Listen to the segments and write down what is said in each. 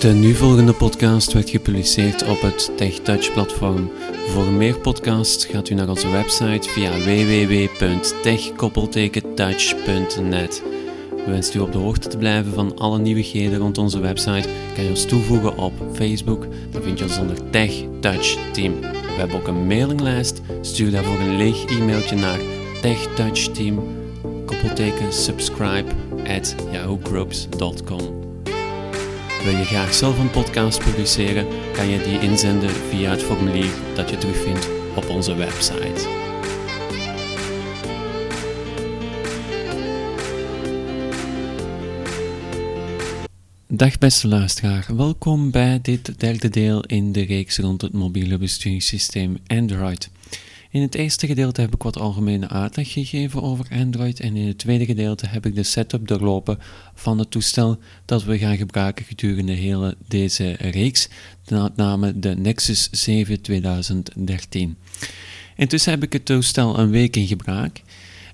De nu volgende podcast werd gepubliceerd op het TechTouch platform. Voor meer podcasts gaat u naar onze website via www.tech-touch.net. Wenst u op de hoogte te blijven van alle nieuwigheden rond onze website, kan je ons toevoegen op Facebook. Dan vind je ons onder Tech Touch Team. We hebben ook een mailinglijst. Stuur daarvoor een leeg e-mailtje naar techtouchteam koppelteken subscribe at yahoogroups.com. Wil je graag zelf een podcast publiceren, kan je die inzenden via het formulier dat je terugvindt op onze website. Dag beste luisteraar, welkom bij dit derde deel in de reeks rond het mobiele besturingssysteem Android. In het eerste gedeelte heb ik wat algemene uitleg gegeven over Android en in het tweede gedeelte heb ik de setup doorlopen van het toestel dat we gaan gebruiken gedurende hele deze reeks, met name de Nexus 7 2013. Intussen heb ik het toestel een week in gebruik.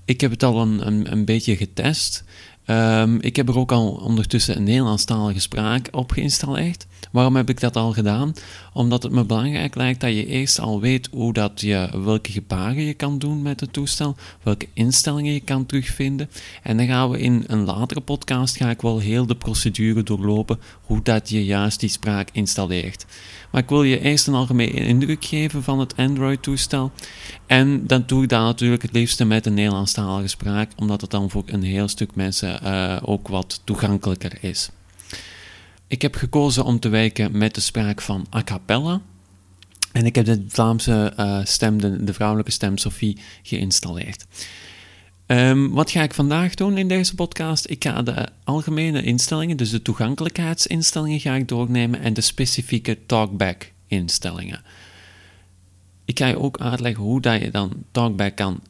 Ik heb het al een, een, een beetje getest. Um, ik heb er ook al ondertussen een Nederlandstalige spraak op geïnstalleerd. Waarom heb ik dat al gedaan? Omdat het me belangrijk lijkt dat je eerst al weet hoe dat je, welke gebaren je kan doen met het toestel, welke instellingen je kan terugvinden. En dan gaan we in een latere podcast ga ik wel heel de procedure doorlopen hoe dat je juist die spraak installeert. Maar ik wil je eerst een algemene indruk geven van het Android-toestel. En dan doe ik dat natuurlijk het liefste met een Nederlandstalige spraak, omdat het dan voor een heel stuk mensen uh, ook wat toegankelijker is. Ik heb gekozen om te werken met de spraak van a cappella. En ik heb de Vlaamse uh, stem, de, vrouwelijke stem Sophie, geïnstalleerd. Um, wat ga ik vandaag doen in deze podcast? Ik ga de algemene instellingen, dus de toegankelijkheidsinstellingen, ga ik doornemen en de specifieke talkback instellingen. Ik ga je ook uitleggen hoe dat je dan talkback kan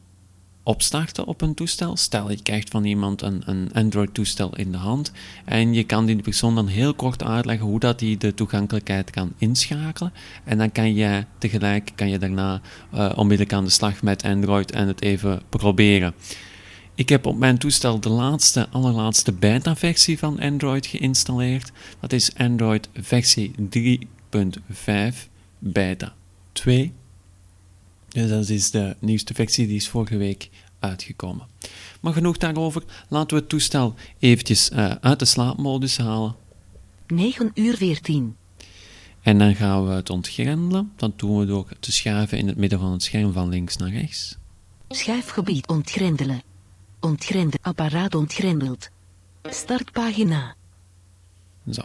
opstarten op een toestel. Stel je krijgt van iemand een, een Android-toestel in de hand en je kan die persoon dan heel kort uitleggen hoe dat hij de toegankelijkheid kan inschakelen. En dan kan je tegelijk, kan je daarna uh, onmiddellijk aan de slag met Android en het even proberen. Ik heb op mijn toestel de laatste, allerlaatste beta-versie van Android geïnstalleerd. Dat is Android versie 3.5 beta 2. Dus dat is de nieuwste versie, die is vorige week uitgekomen. Maar genoeg daarover, laten we het toestel eventjes uh, uit de slaapmodus halen. 9 uur 14. En dan gaan we het ontgrendelen. Dat doen we door te schuiven in het midden van het scherm van links naar rechts. Schuifgebied ontgrendelen. Ontgrendel, apparaat ontgrendeld. Startpagina. Zo.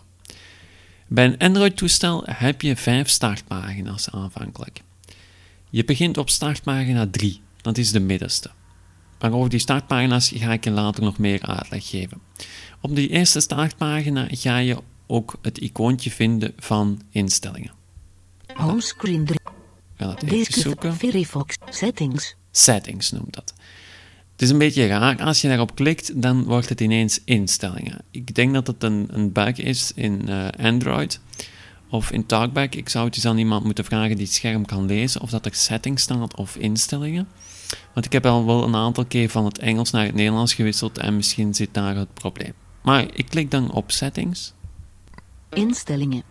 Bij een Android-toestel heb je vijf startpagina's aanvankelijk. Je begint op startpagina 3, dat is de middenste. Maar over die startpagina's ga ik je later nog meer uitleg geven. Op die eerste startpagina ga je ook het icoontje vinden van instellingen. Homescreen 3. Ga dat even zoeken. Verifox Settings. Settings noemt dat. Het is een beetje raar, als je daarop klikt, dan wordt het ineens instellingen. Ik denk dat het een, een bug is in uh, Android of in Talkback. Ik zou het eens aan iemand moeten vragen die het scherm kan lezen, of dat er settings staat of instellingen. Want ik heb al wel een aantal keer van het Engels naar het Nederlands gewisseld en misschien zit daar het probleem. Maar ik klik dan op settings. Instellingen.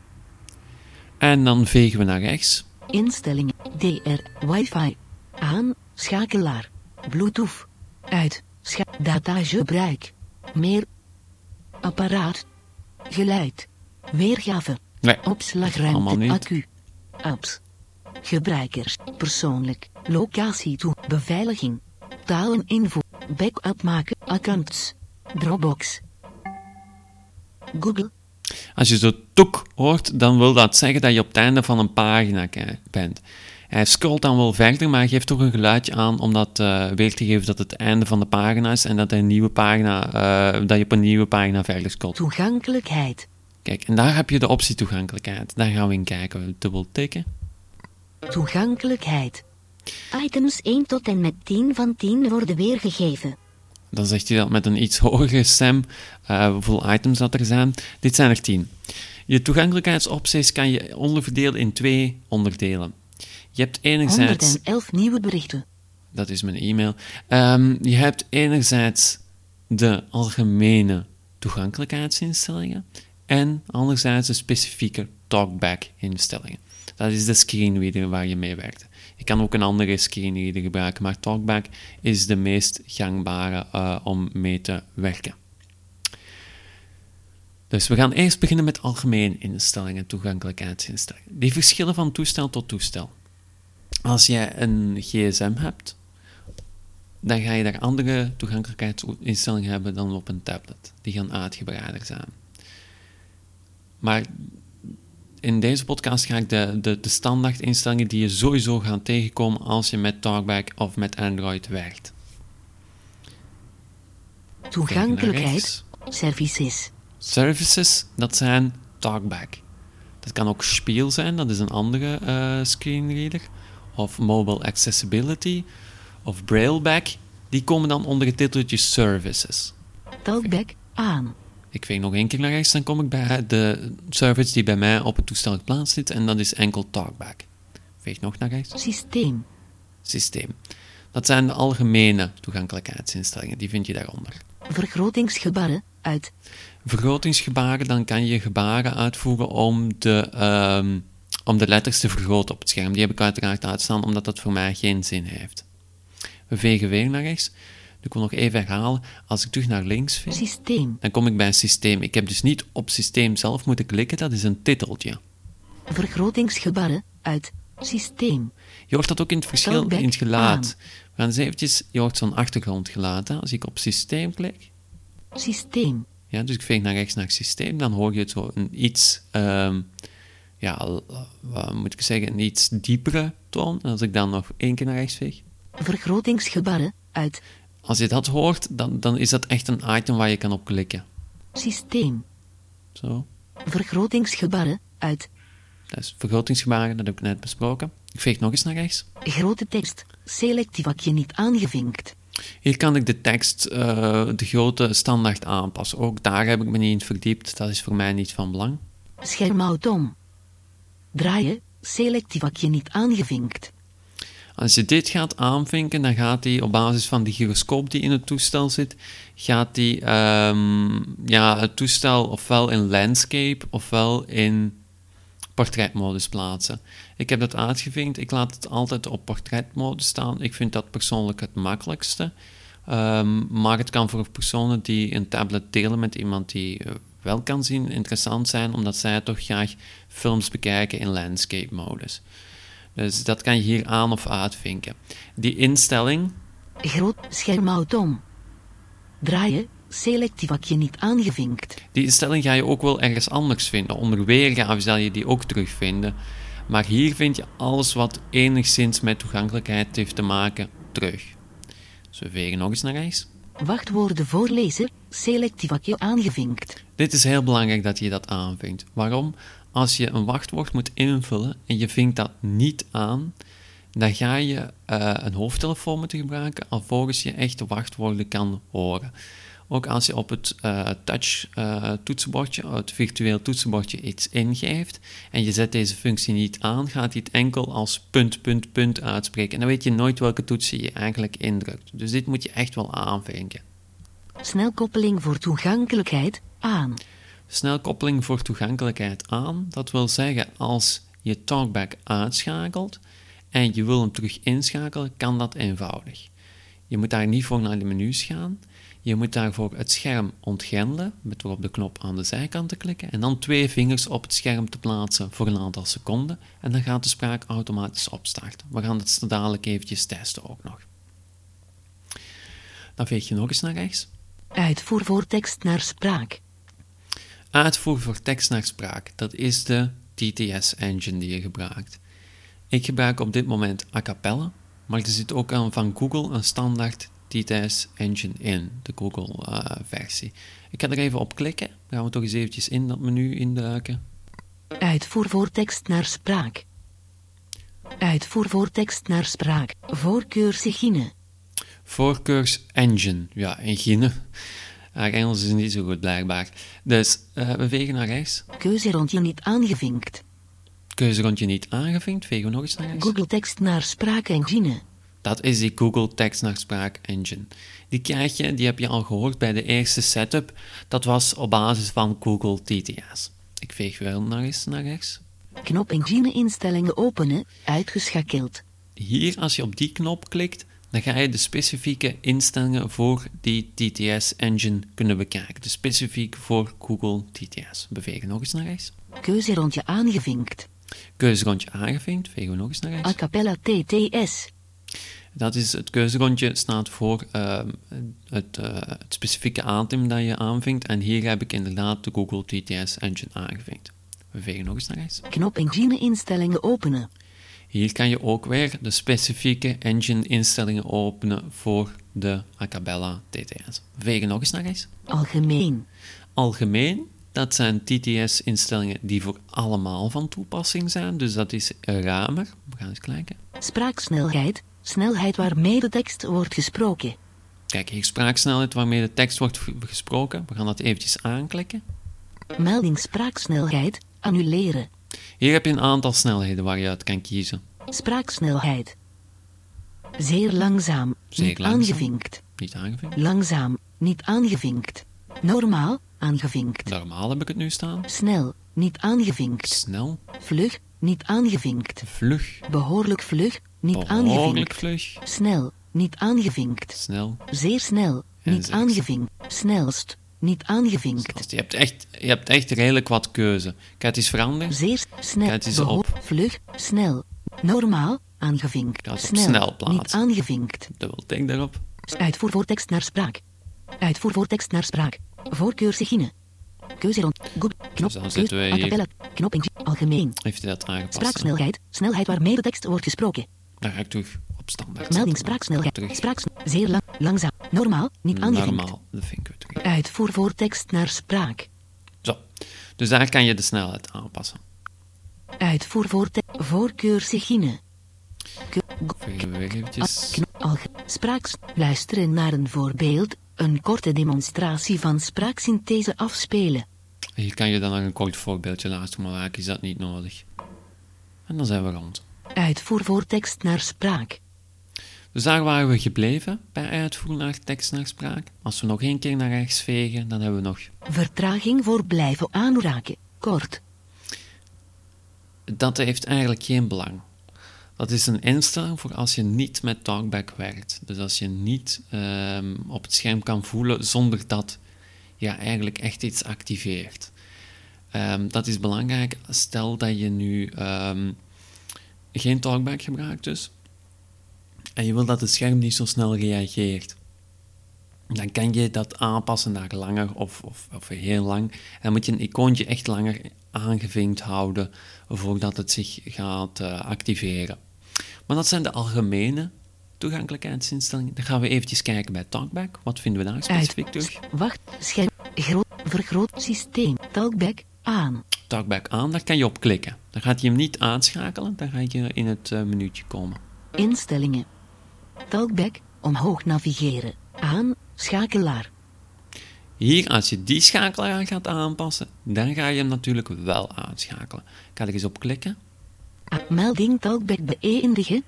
En dan vegen we naar rechts. Instellingen. DR. Wifi. Aan. Schakelaar. Bluetooth. Uit. Scha datagebruik. Meer. Apparaat. Geluid. Weergave. Nee, Opslagruimte. Accu. Apps. Gebruikers. Persoonlijk. Locatie toe. Beveiliging. Taleninfo. Backup maken. Accounts. Dropbox. Google. Als je zo toek hoort, dan wil dat zeggen dat je op het einde van een pagina bent. Hij scrolt dan wel verder, maar geeft toch een geluidje aan om dat uh, weer te geven dat het einde van de pagina is en dat, een nieuwe pagina, uh, dat je op een nieuwe pagina verder scrolt. Toegankelijkheid. Kijk, en daar heb je de optie toegankelijkheid. Daar gaan we in kijken. Dubbel tikken. Toegankelijkheid. Items 1 tot en met 10 van 10 worden weergegeven. Dan zegt hij dat met een iets hogere stem, uh, hoeveel items dat er zijn. Dit zijn er 10. Je toegankelijkheidsopties kan je onderverdelen in twee onderdelen. Je hebt enerzijds... 111 nieuwe berichten. Dat is mijn e-mail. Um, je hebt enerzijds de algemene toegankelijkheidsinstellingen En anderzijds de specifieke talkback instellingen. Dat is de screenreader waar je mee werkt. Je kan ook een andere screenreader gebruiken, maar talkback is de meest gangbare uh, om mee te werken. Dus we gaan eerst beginnen met algemene instellingen, toegankelijkheidsinstellingen. Die verschillen van toestel tot toestel. Als jij een gsm hebt, dan ga je daar andere toegankelijkheidsinstellingen hebben dan op een tablet. Die gaan uitgebreider zijn. Maar in deze podcast ga ik de, de, de standaard instellingen die je sowieso gaat tegenkomen als je met Talkback of met Android werkt. Toegankelijkheid, services. Services, dat zijn Talkback. Dat kan ook Spiel zijn, dat is een andere uh, screenreader. Of Mobile Accessibility. Of Brailleback. Die komen dan onder het titeltje Services. Talkback aan. Ik veeg nog één keer naar rechts, dan kom ik bij de service die bij mij op het toestel geplaatst zit. En dat is enkel Talkback. Veeg nog naar rechts. Systeem. Systeem. Dat zijn de algemene toegankelijkheidsinstellingen, die vind je daaronder. Vergrotingsgebaren uit. Vergrotingsgebaren, dan kan je gebaren uitvoeren om de, um, om de letters te vergroten op het scherm. Die heb ik uiteraard uitstaan, omdat dat voor mij geen zin heeft. We vegen weer naar rechts. Ik wil nog even herhalen. Als ik terug naar links veeg, systeem. dan kom ik bij systeem. Ik heb dus niet op systeem zelf moeten klikken, dat is een titeltje. Vergrotingsgebaren uit systeem. Je hoort dat ook in het verschil in het geluid. We gaan eens eventjes, je hoort zo'n achtergrondgeluid. Hè? Als ik op systeem klik. Systeem. Ja, dus ik veeg naar rechts naar systeem, dan hoor je zo een iets, um, ja, wat moet ik zeggen, een iets diepere toon. En als ik dan nog één keer naar rechts veeg. Vergrotingsgebaren uit. Als je dat hoort, dan, dan is dat echt een item waar je kan op klikken. Systeem. Zo. Vergrotingsgebaren uit. Dat is vergrotingsgebaren, dat heb ik net besproken. Ik veeg nog eens naar rechts. Grote tekst. Selectief vakje niet aangevinkt. Hier kan ik de tekst, uh, de grote standaard aanpassen. Ook daar heb ik me niet in verdiept. Dat is voor mij niet van belang. Schermautom. Draaien. Selectief vakje niet aangevinkt. Als je dit gaat aanvinken, dan gaat hij op basis van die gyroscoop die in het toestel zit, gaat hij um, ja, het toestel ofwel in landscape ofwel in portretmodus plaatsen. Ik heb dat uitgevinkt. Ik laat het altijd op portretmodus staan. Ik vind dat persoonlijk het makkelijkste. Um, maar het kan voor personen die een tablet delen met iemand die uh, wel kan zien interessant zijn, omdat zij toch graag films bekijken in landscape modus. Dus dat kan je hier aan of uitvinken. Die instelling. Groot schermautom. Draaien, selectief vakje niet aangevinkt. Die instelling ga je ook wel ergens anders vinden. Onder weergave zal je die ook terugvinden. Maar hier vind je alles wat enigszins met toegankelijkheid heeft te maken terug. Dus we vegen nog eens naar rechts. Wachtwoorden voorlezen, selectief vakje aangevinkt. Dit is heel belangrijk dat je dat aanvinkt. Waarom? Als je een wachtwoord moet invullen en je vinkt dat niet aan, dan ga je uh, een hoofdtelefoon moeten gebruiken alvorens je echte wachtwoorden kan horen. Ook als je op het uh, touch uh, toetsenbordje, het virtueel toetsenbordje iets ingeeft en je zet deze functie niet aan, gaat hij het enkel als punt, punt, punt uitspreken. En dan weet je nooit welke toets je eigenlijk indrukt. Dus dit moet je echt wel aanvinken. Snelkoppeling voor toegankelijkheid aan. Snelkoppeling voor toegankelijkheid aan. Dat wil zeggen, als je Talkback uitschakelt en je wil hem terug inschakelen, kan dat eenvoudig. Je moet daar niet voor naar de menus gaan. Je moet daarvoor het scherm ontgrendelen, met op de knop aan de zijkant te klikken en dan twee vingers op het scherm te plaatsen voor een aantal seconden en dan gaat de spraak automatisch opstarten. We gaan dat dadelijk eventjes testen ook nog. Dan veeg je nog eens naar rechts. Uitvoer voor tekst naar spraak. Uitvoer voor tekst naar spraak, dat is de TTS-engine die je gebruikt. Ik gebruik op dit moment a cappella, maar er zit ook aan van Google een standaard TTS-engine in, de Google-versie. ik ga er even op klikken, dan gaan we toch eens eventjes in dat menu induiken. Uitvoer voor tekst naar spraak. Uitvoer voor tekst naar spraak. Voorkeursengine. Voorkeurs-engine, ja, engine. Haar Engels is niet zo goed, blijkbaar. Dus uh, we vegen naar rechts. Keuzerondje niet aangevinkt. Keuzerondje niet aangevinkt. Vegen we nog eens naar rechts. Google tekst naar spraakengine. Dat is die Google Tekst naar Spraak Engine. Die krijg je, die heb je al gehoord bij de eerste setup. Dat was op basis van Google TTS. Ik veeg wel nog eens naar rechts. Knop engine instellingen openen, uitgeschakeld. Hier, als je op die knop klikt, dan ga je de specifieke instellingen voor die TTS engine kunnen bekijken. Dus specifiek voor Google TTS. Bewegen nog eens naar rechts. Keuzerondje aangevinkt. Keuzerondje aangevinkt, vegen we nog eens naar rechts. A cappella TTS. Dat is het keuzerondje staat voor uh, het, uh, het, specifieke item dat je aanvinkt. En hier heb ik inderdaad de Google TTS Engine aangevinkt. We vegen nog eens naar rechts. Knop engine instellingen openen. Hier kan je ook weer de specifieke engine instellingen openen voor de Acapella TTS. Vegen nog eens naar rechts. Algemeen. Algemeen, dat zijn TTS-instellingen die voor allemaal van toepassing zijn. Dus dat is ruimer. We gaan eens kijken. Spraaksnelheid, snelheid waarmee de tekst wordt gesproken. Kijk, hier spraaksnelheid waarmee de tekst wordt gesproken. We gaan dat eventjes aanklikken. Melding spraaksnelheid, annuleren. Hier heb je een aantal snelheden waar je uit kan kiezen. Spraaksnelheid. Zeer langzaam, Zeer niet langzaam. aangevinkt. Niet aangevinkt. Langzaam, niet aangevinkt. Normaal, aangevinkt. Normaal heb ik het nu staan. Snel, niet aangevinkt. Snel, Vlug, niet aangevinkt. vlug, Behoorlijk vlug, niet behoorlijk aangevinkt. vlug, Snel, niet aangevinkt. snel. Zeer snel, En niet zeer aangevinkt. Snelst, niet aangevinkt. Dus je hebt echt, je hebt echt redelijk wat keuze. Kijk, het is veranderd. Zeer snel, Kijk eens behoor- op. vlug, snel. Normaal, aangevinkt. Op Snel, snel plaatsen. niet aangevinkt. Dubbel tik daarop. Uitvoer voor tekst naar spraak. Uitvoer voor tekst naar spraak. Voorkeur Sigine. Keuze rond. Goed. Knop. dan zitten we hier. Knop in Algemeen. Heeft hij dat aangepast? Spraaksnelheid. Snelheid waarmee de tekst wordt gesproken. Dan ga ik terug standaard. Melding spraaksnelheid. Spraaks. Zeer lang. Langzaam. Normaal. Niet aangevinkt. Normaal, weer terug. Uitvoer voor tekst naar spraak. Zo. Dus daar kan je de snelheid aanpassen. Uitvoer voor te Voorkeur Sigine. Ke- go- Vegen we weer eventjes. Knop. Alge. Spraaks. Luisteren naar een voorbeeld. Een korte demonstratie van spraaksynthese afspelen. Hier kan je dan nog een kort voorbeeldje luisteren, maar eigenlijk is dat niet nodig. En dan zijn we rond. Uitvoer voor tekst naar spraak. Dus daar waren we gebleven bij uitvoer naar tekst naar spraak. Als we nog één keer naar rechts vegen, dan hebben we nog Vertraging voor blijven aanraken. Kort. dat heeft eigenlijk geen belang. Dat is een instelling voor als je niet met talkback werkt. Dus als je niet ehm, op het scherm kan voelen zonder dat je eigenlijk echt iets activeert. Ehm, dat is belangrijk. Stel dat je nu ehm, geen talkback gebruikt dus. En je wil dat het scherm niet zo snel reageert. Dan kan je dat aanpassen naar langer of, of, of heel lang. En dan moet je een icoontje echt langer aangevinkt houden voordat het zich gaat eh, activeren. Maar dat zijn de algemene toegankelijkheidsinstellingen. Dan gaan we eventjes kijken bij Talkback. Wat vinden we daar specifiek Uit. terug? Wacht. Scherm. Groot. Vergroot systeem. Talkback. Aan. Talkback aan, daar kan je op klikken. Dan gaat hij hem niet aanschakelen, dan ga je in het uh, menuutje komen. Instellingen. Talkback. Omhoog navigeren. Aan. Schakelaar. Hier, als je die schakelaar gaat aanpassen, dan ga je hem natuurlijk wel aanschakelen. Ik ga er eens op klikken. A melding Talkback beëindigen.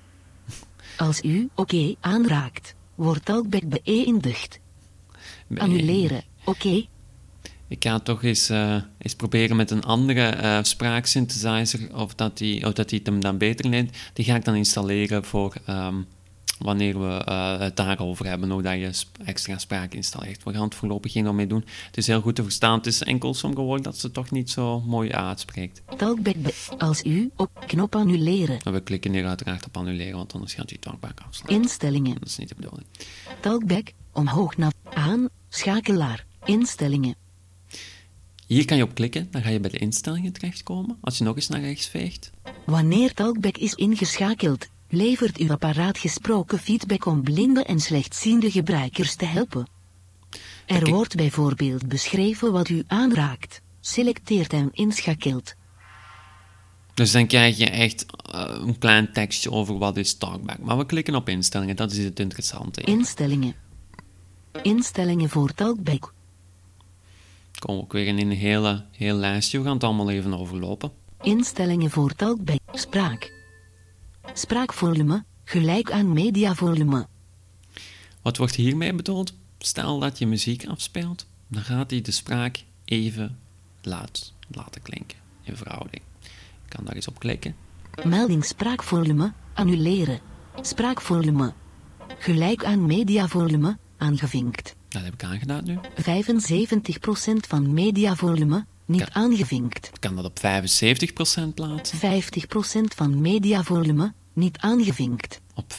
Als u oké aanraakt, wordt Talkback beëindigd. Annuleren. Oké. Ik ga toch eens, uh, eens proberen met een andere uh, spraaksynthesizer of dat die, of dat die het hem dan beter neemt. Die ga ik dan installeren voor um, wanneer we uh, het daarover hebben, hoe dat je extra spraak installeert. We gaan het voorlopig geen mee doen. Het is heel goed te verstaan. Het is enkel sommige woorden dat ze toch niet zo mooi uitspreekt. Talkback als u op knop annuleren. En we klikken hier uiteraard op annuleren, want anders gaat die talkback afslaan. Instellingen. Dat is niet de bedoeling. Talkback omhoog naar aan schakelaar. Instellingen. Hier kan je op klikken, dan ga je bij de instellingen terechtkomen. Als je nog eens naar rechts veegt. Wanneer Talkback is ingeschakeld, levert uw apparaat gesproken feedback om blinde en slechtziende gebruikers te helpen. Er wordt bijvoorbeeld beschreven wat u aanraakt, selecteert en inschakelt. Dus dan krijg je echt uh, een klein tekstje over wat is Talkback. Maar we klikken op instellingen, dat is het interessante. Instellingen. Instellingen voor Talkback. Komen we ook weer in een hele, heel lijstje. We gaan het allemaal even overlopen. Instellingen voor Talkback. Spraak. Spraakvolume, gelijk aan mediavolume. Wat wordt hiermee bedoeld? Stel dat je muziek afspeelt, dan gaat hij de spraak even laat laten klinken in verhouding. Ik kan daar eens op klikken. Melding spraakvolume, annuleren. Spraakvolume. Gelijk aan mediavolume, aangevinkt. Dat heb ik aangedaan nu. 75% van mediavolume, niet Ja. aangevinkt. Kan dat op 75% plaatsen. 50% van mediavolume, niet aangevinkt. Op 50%. 25%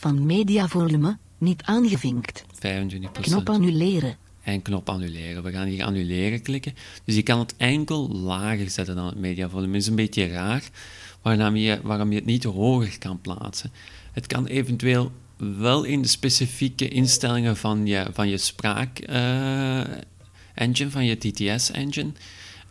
van mediavolume, niet aangevinkt. 25%. Knop annuleren. En knop annuleren. We gaan hier annuleren klikken. Dus je kan het enkel lager zetten dan het mediavolume. is een beetje raar waarom je, waarom je het niet hoger kan plaatsen. Het kan eventueel wel in de specifieke instellingen van je, van je spraak eh, engine, van je TTS engine.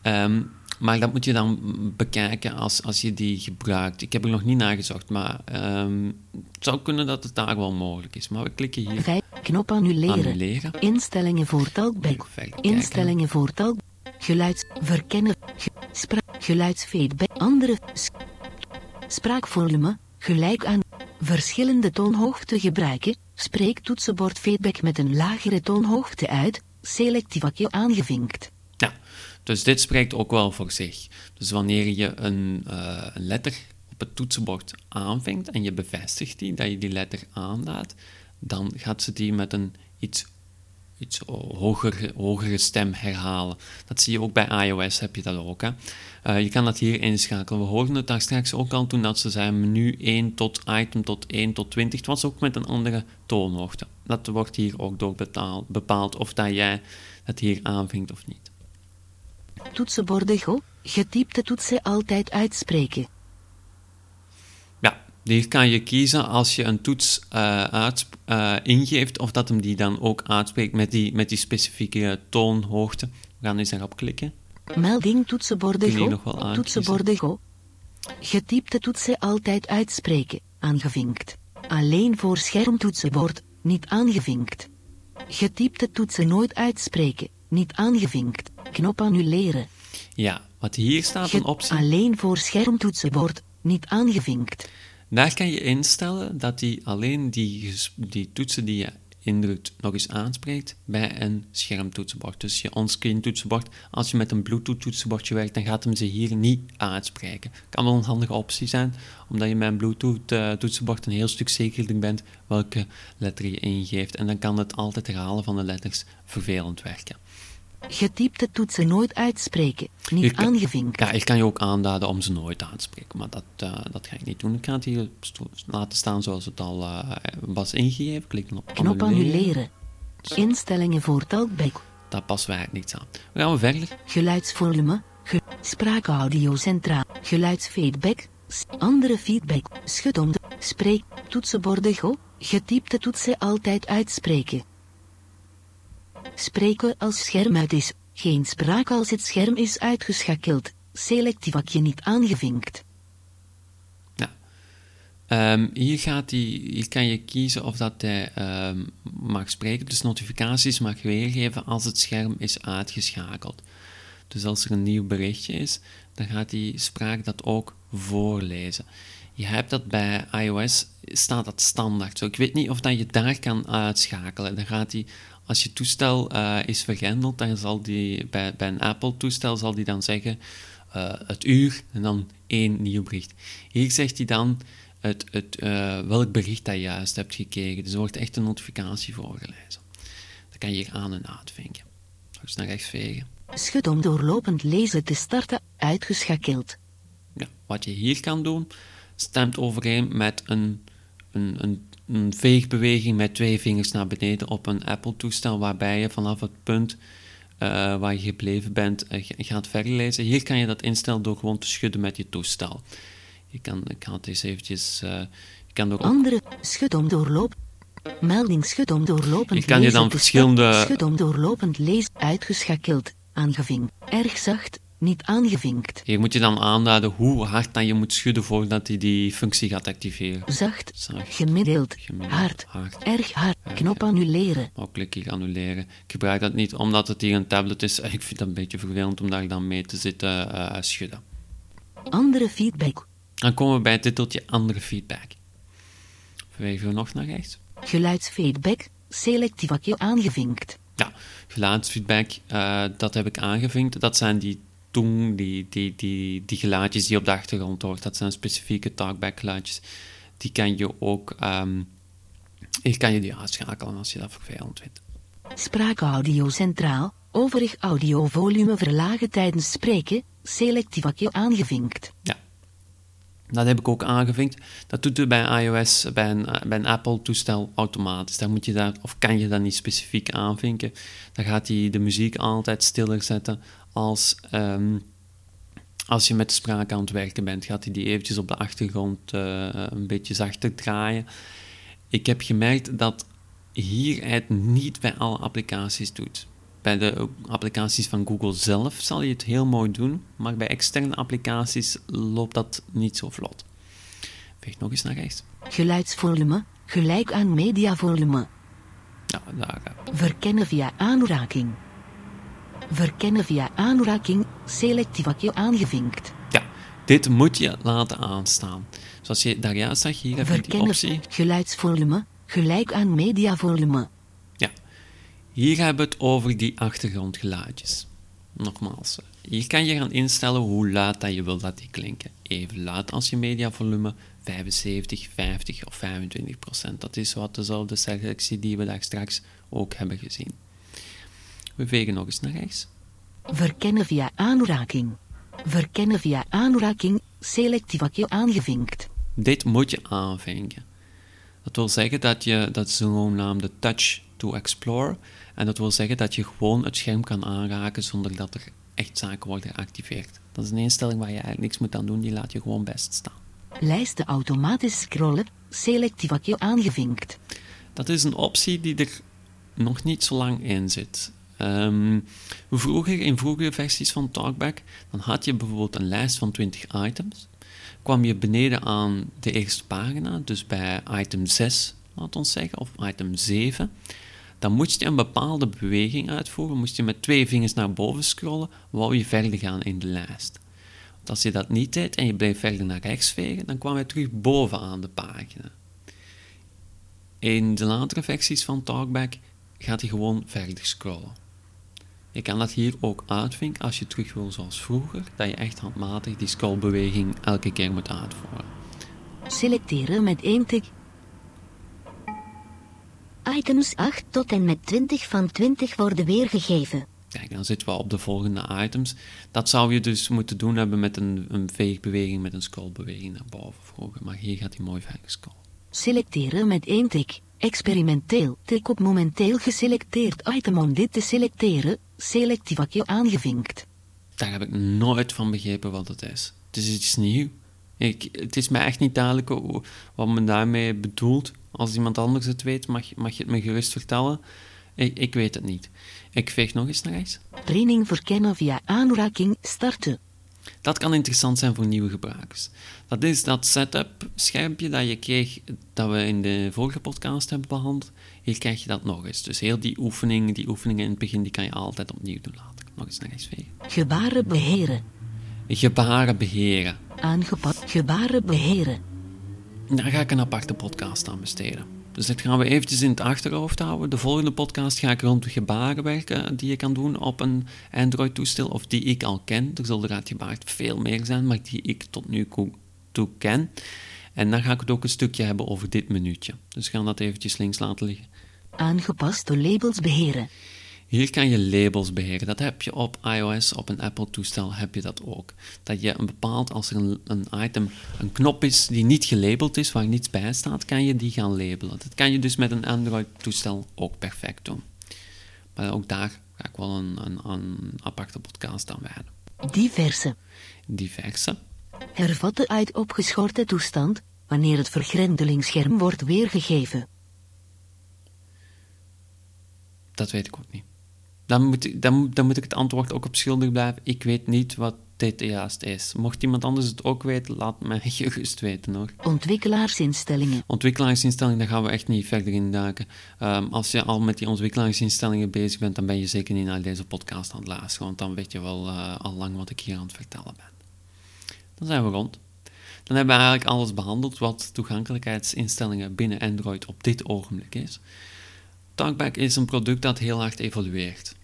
Ehm, maar dat moet je dan bekijken als, als je die gebruikt. Ik heb er nog niet naar gezocht, maar ehm, het zou kunnen dat het daar wel mogelijk is. Maar we klikken hier Vijf. Knop annuleren. annuleren. Instellingen voor talkback. Instellingen voor talk. Geluids. Verkennen. Ge, spra, geluidsfeedback. Andere. spraakvolume. Gelijk aan. Verschillende toonhoogte gebruiken. Spreek toetsenbord feedback met een lagere toonhoogte uit. Selectief aangevinkt. Ja, dus dit spreekt ook wel voor zich. Dus wanneer je een, eh, een letter op het toetsenbord aanvinkt en je bevestigt die, dat je die letter aanlaat, dan gaat ze die met een iets, iets hoger, hogere stem herhalen. Dat zie je ook bij iOS, heb je dat ook. Hè? Eh, je kan dat hier inschakelen. We hoorden het daar straks ook al toen dat ze zei menu 1 tot item tot 1 tot 20. Het was ook met een andere toonhoogte. Dat wordt hier ook door betaald, bepaald of dat jij het hier aanvinkt of niet. Toetsenborden go. Getypte toetsen altijd uitspreken. Hier kan je kiezen als je een toets eh, ingeeft of dat hem die dan ook uitspreekt met die, met die specifieke toonhoogte. We gaan eens daarop klikken. Melding toetsenborden go. nog wel aankiezen. Toetsenborden go. Getypte toetsen altijd uitspreken. Aangevinkt. Alleen voor schermtoetsenbord. Niet aangevinkt. Getypte toetsen nooit uitspreken. Niet aangevinkt. Knop annuleren. Ja, wat hier staat een optie. Alleen voor schermtoetsenbord. Niet aangevinkt. Daar kan je instellen dat hij alleen die, die toetsen die je indrukt nog eens aanspreekt bij een schermtoetsenbord. Dus je onscreen toetsenbord, als je met een Bluetooth toetsenbordje werkt, dan gaat hem ze hier niet aanspreken. Kan wel een handige optie zijn, omdat je met een Bluetooth toetsenbord een heel stuk zekerder bent welke letter je ingeeft. En dan kan het altijd herhalen van de letters vervelend werken. Getypte toetsen nooit uitspreken. Niet kan- aangevinkt. Ja, ik kan je ook aanduiden om ze nooit aan te spreken, maar dat, eh, dat ga ik niet doen. Ik ga het hier laten staan zoals het al eh, was ingegeven. Klik op Knop annuleren. Instellingen voor talkback. Daar passen wij niets aan. We gaan we verder. Geluidsvolume. Ge spraakaudio centraal. Geluidsfeedback. Andere feedback. Schud om de. Spreek. Toetsenborden go. Getypte toetsen altijd uitspreken. Spreken als scherm uit is. Geen spraak als het scherm is uitgeschakeld. Selectief vakje niet aangevinkt. Ehm, hier, gaat die, hier kan je kiezen of dat hij ehm, mag spreken, dus notificaties mag weergeven als het scherm is uitgeschakeld. Dus als er een nieuw berichtje is, dan gaat die spraak dat ook voorlezen. Je hebt dat bij iOS, staat dat standaard zo. Ik weet niet of dat je daar kan uitschakelen. Dan gaat die, als je toestel eh, is vergrendeld, dan zal die, bij, bij een Apple-toestel zal die dan zeggen eh, het uur en dan één nieuw bericht. Hier zegt hij dan het, het, eh, welk bericht dat je juist hebt gekregen. Dus er wordt echt een notificatie voorgelezen. Dat kan je hier aan en uitvinken. Eens naar rechts vegen. Schud om doorlopend lezen te starten. Uitgeschakeld. Ja, wat je hier kan doen, stemt overeen met een, een, een, een veegbeweging met twee vingers naar beneden op een Apple-toestel, waarbij je vanaf het punt eh, waar je gebleven bent g- gaat verlezen. Hier kan je dat instellen door gewoon te schudden met je toestel. Je kan, ik ga het eens eventjes... eh, je kan ook Andere. Schud om doorloop. Melding schud om doorlopend Je kan je lezen dan verschillende-. Schud om doorlopend lezen. Uitgeschakeld. Aangevinkt. Erg zacht. Niet aangevinkt. Hier moet je dan aanduiden hoe hard dat je moet schudden voordat hij die functie gaat activeren. Zacht. Zacht. Gemiddeld. Gemiddeld, Hard. hard. Erg hard. Knop annuleren. Ook klik hier annuleren. Ik gebruik dat niet omdat het hier een tablet is. Ik vind dat een beetje vervelend om daar dan mee te zitten eh, schudden. Andere feedback. Dan komen we bij het titeltje andere feedback. Bewegen we nog naar rechts. Geluidsfeedback, selectief aangevinkt. Ja, geluidsfeedback, uh, dat heb ik aangevinkt. Dat zijn die toon, die, die, die, die geluidjes die op de achtergrond hoort. Dat zijn specifieke talkback geluidjes. Die kan je ook, um, kan je die uitschakelen als je dat vervelend vindt. Spraakaudio centraal, overig audiovolume verlagen tijdens spreken, selectief aangevinkt. Ja, dat heb ik ook aangevinkt. Dat doet u bij iOS, bij een, bij een Apple-toestel automatisch. Dan moet je dat, of kan je dat niet specifiek aanvinken. Dan gaat hij de muziek altijd stiller zetten als, ehm, als je met de spraak aan het werken bent. Gaat hij die eventjes op de achtergrond uh, een beetje zachter draaien. Ik heb gemerkt dat hier het niet bij alle applicaties doet. Bij de applicaties van Google zelf zal je het heel mooi doen, maar bij externe applicaties loopt dat niet zo vlot. Veeg nog eens naar rechts. Geluidsvolume, gelijk aan mediavolume. Ja, daar. Verkennen via aanraking. Verkennen via aanraking, selectief vakje aangevinkt. Ja, dit moet je laten aanstaan. Zoals je daar juist zag, hier heb je die optie. Geluidsvolume, gelijk aan mediavolume. Hier hebben we het over die achtergrondgeluidjes. Nogmaals, hier kan je gaan instellen hoe luid dat je wilt dat die klinken. Even luid als je mediavolume, 75, 50 of 25 procent. Dat is wat dezelfde selectie die we daar straks ook hebben gezien. We vegen nog eens naar rechts. Verkennen via aanraking. Verkennen via aanraking, selectief aangevinkt. Dit moet je aanvinken. Dat wil zeggen dat je dat zogenaamde touch to explore en dat wil zeggen dat je gewoon het scherm kan aanraken zonder dat er echt zaken worden geactiveerd. Dat is een instelling waar je eigenlijk niks moet aan doen, die laat je gewoon best staan. Lijsten automatisch scrollen, selectief aangevinkt. Dat is een optie die er nog niet zo lang in zit. Um, vroeger, in vroegere versies van Talkback, dan had je bijvoorbeeld een lijst van 20 items. Kwam je beneden aan de eerste pagina, dus bij item 6, laat ons zeggen, of item 7, dan moest je een bepaalde beweging uitvoeren, moest je met twee vingers naar boven scrollen, wou je verder gaan in de lijst. Als je dat niet deed en je bleef verder naar rechts vegen, dan kwam je terug bovenaan de pagina. In de latere versies van Talkback gaat hij gewoon verder scrollen. Je kan dat hier ook uitvinken als je terug wil zoals vroeger, dat je echt handmatig die scrollbeweging elke keer moet uitvoeren. Selecteren met één tik Items 8 tot en met 20 van 20 worden weergegeven. Kijk, dan zitten we op de volgende items. Dat zou je dus moeten doen hebben met een, een veegbeweging, met een scrollbeweging naar boven vroeger. Maar hier gaat hij mooi verder scrollen. Selecteren met één tik. Experimenteel. Tik op momenteel geselecteerd item om dit te selecteren. Selectief vakje aangevinkt. Daar heb ik nooit van begrepen wat het is. Het is iets nieuws. Ik, het is mij echt niet duidelijk wat men daarmee bedoelt. Als iemand anders het weet, mag, mag je het me gerust vertellen. Ik, ik weet het niet. Ik veeg nog eens naar rechts. Training verkennen via aanraking starten. Dat kan interessant zijn voor nieuwe gebruikers. Dat is dat setup-schermpje dat je kreeg, dat we in de vorige podcast hebben behandeld. Hier krijg je dat nog eens. Dus heel die oefeningen, die oefeningen in het begin, die kan je altijd opnieuw doen later. Nog eens naar rechts vegen. Gebaren beheren. Gebaren beheren. Aangepast gebaren beheren. Daar ga ik een aparte podcast aan besteden. Dus dat gaan we eventjes in het achterhoofd houden. De volgende podcast ga ik rond de gebaren werken die je kan doen op een Android-toestel of die ik al ken. Er zullen er uitgebaard veel meer zijn, maar die ik tot nu toe ken. En dan ga ik het ook een stukje hebben over dit minuutje. Dus we gaan dat eventjes links laten liggen. Aangepaste labels beheren. Hier kan je labels beheren. Dat heb je op iOS, op een Apple-toestel heb je dat ook. Dat je een bepaald, als er een, een, item, een knop is die niet gelabeld is, waar niets bij staat, kan je die gaan labelen. Dat kan je dus met een Android-toestel ook perfect doen. Maar ook daar ga ik wel een, een, een aparte podcast aan wijden. Diverse. Diverse. Hervatten uit opgeschorte toestand, wanneer het vergrendelingsscherm wordt weergegeven. Dat weet ik ook niet dan moet, ik, dan, dan moet ik het antwoord ook op schuldig blijven. Ik weet niet wat dit juist is. Mocht iemand anders het ook weten, laat mij gerust weten hoor. Ontwikkelaarsinstellingen. Ontwikkelaarsinstellingen, daar gaan we echt niet verder in duiken. Um, als je al met die ontwikkelingsinstellingen bezig bent, dan ben je zeker niet naar deze podcast aan het luisteren, want dan weet je wel uh, al lang wat ik hier aan het vertellen ben. Dan zijn we rond. Dan hebben we eigenlijk alles behandeld wat toegankelijkheidsinstellingen binnen Android op dit ogenblik is. Talkback is een product dat heel hard evolueert.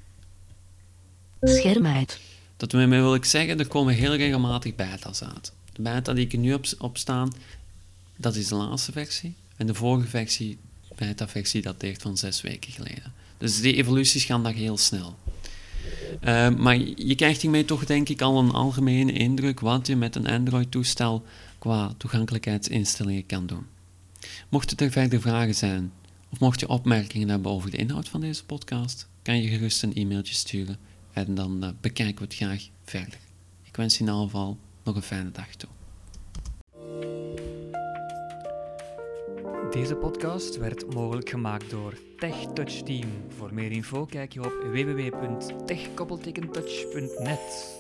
Scherm uit. Dat wil ik zeggen, er komen heel regelmatig beta's uit. De beta die ik er nu op, op staan, dat is de laatste versie. En de vorige versie, beta-versie, dateert van zes weken geleden. Dus die evoluties gaan daar heel snel. Uh, maar je krijgt hiermee toch denk ik al een algemene indruk wat je met een Android-toestel qua toegankelijkheidsinstellingen kan doen. Mochten er verder vragen zijn, of mocht je opmerkingen hebben over de inhoud van deze podcast, kan je gerust een e-mailtje sturen en dan uh, bekijken we het graag verder. Ik wens je in ieder geval nog een fijne dag toe. Deze podcast werd mogelijk gemaakt door TechTouch Team. Voor meer info kijk je op www.techkoppeltekentouch.net.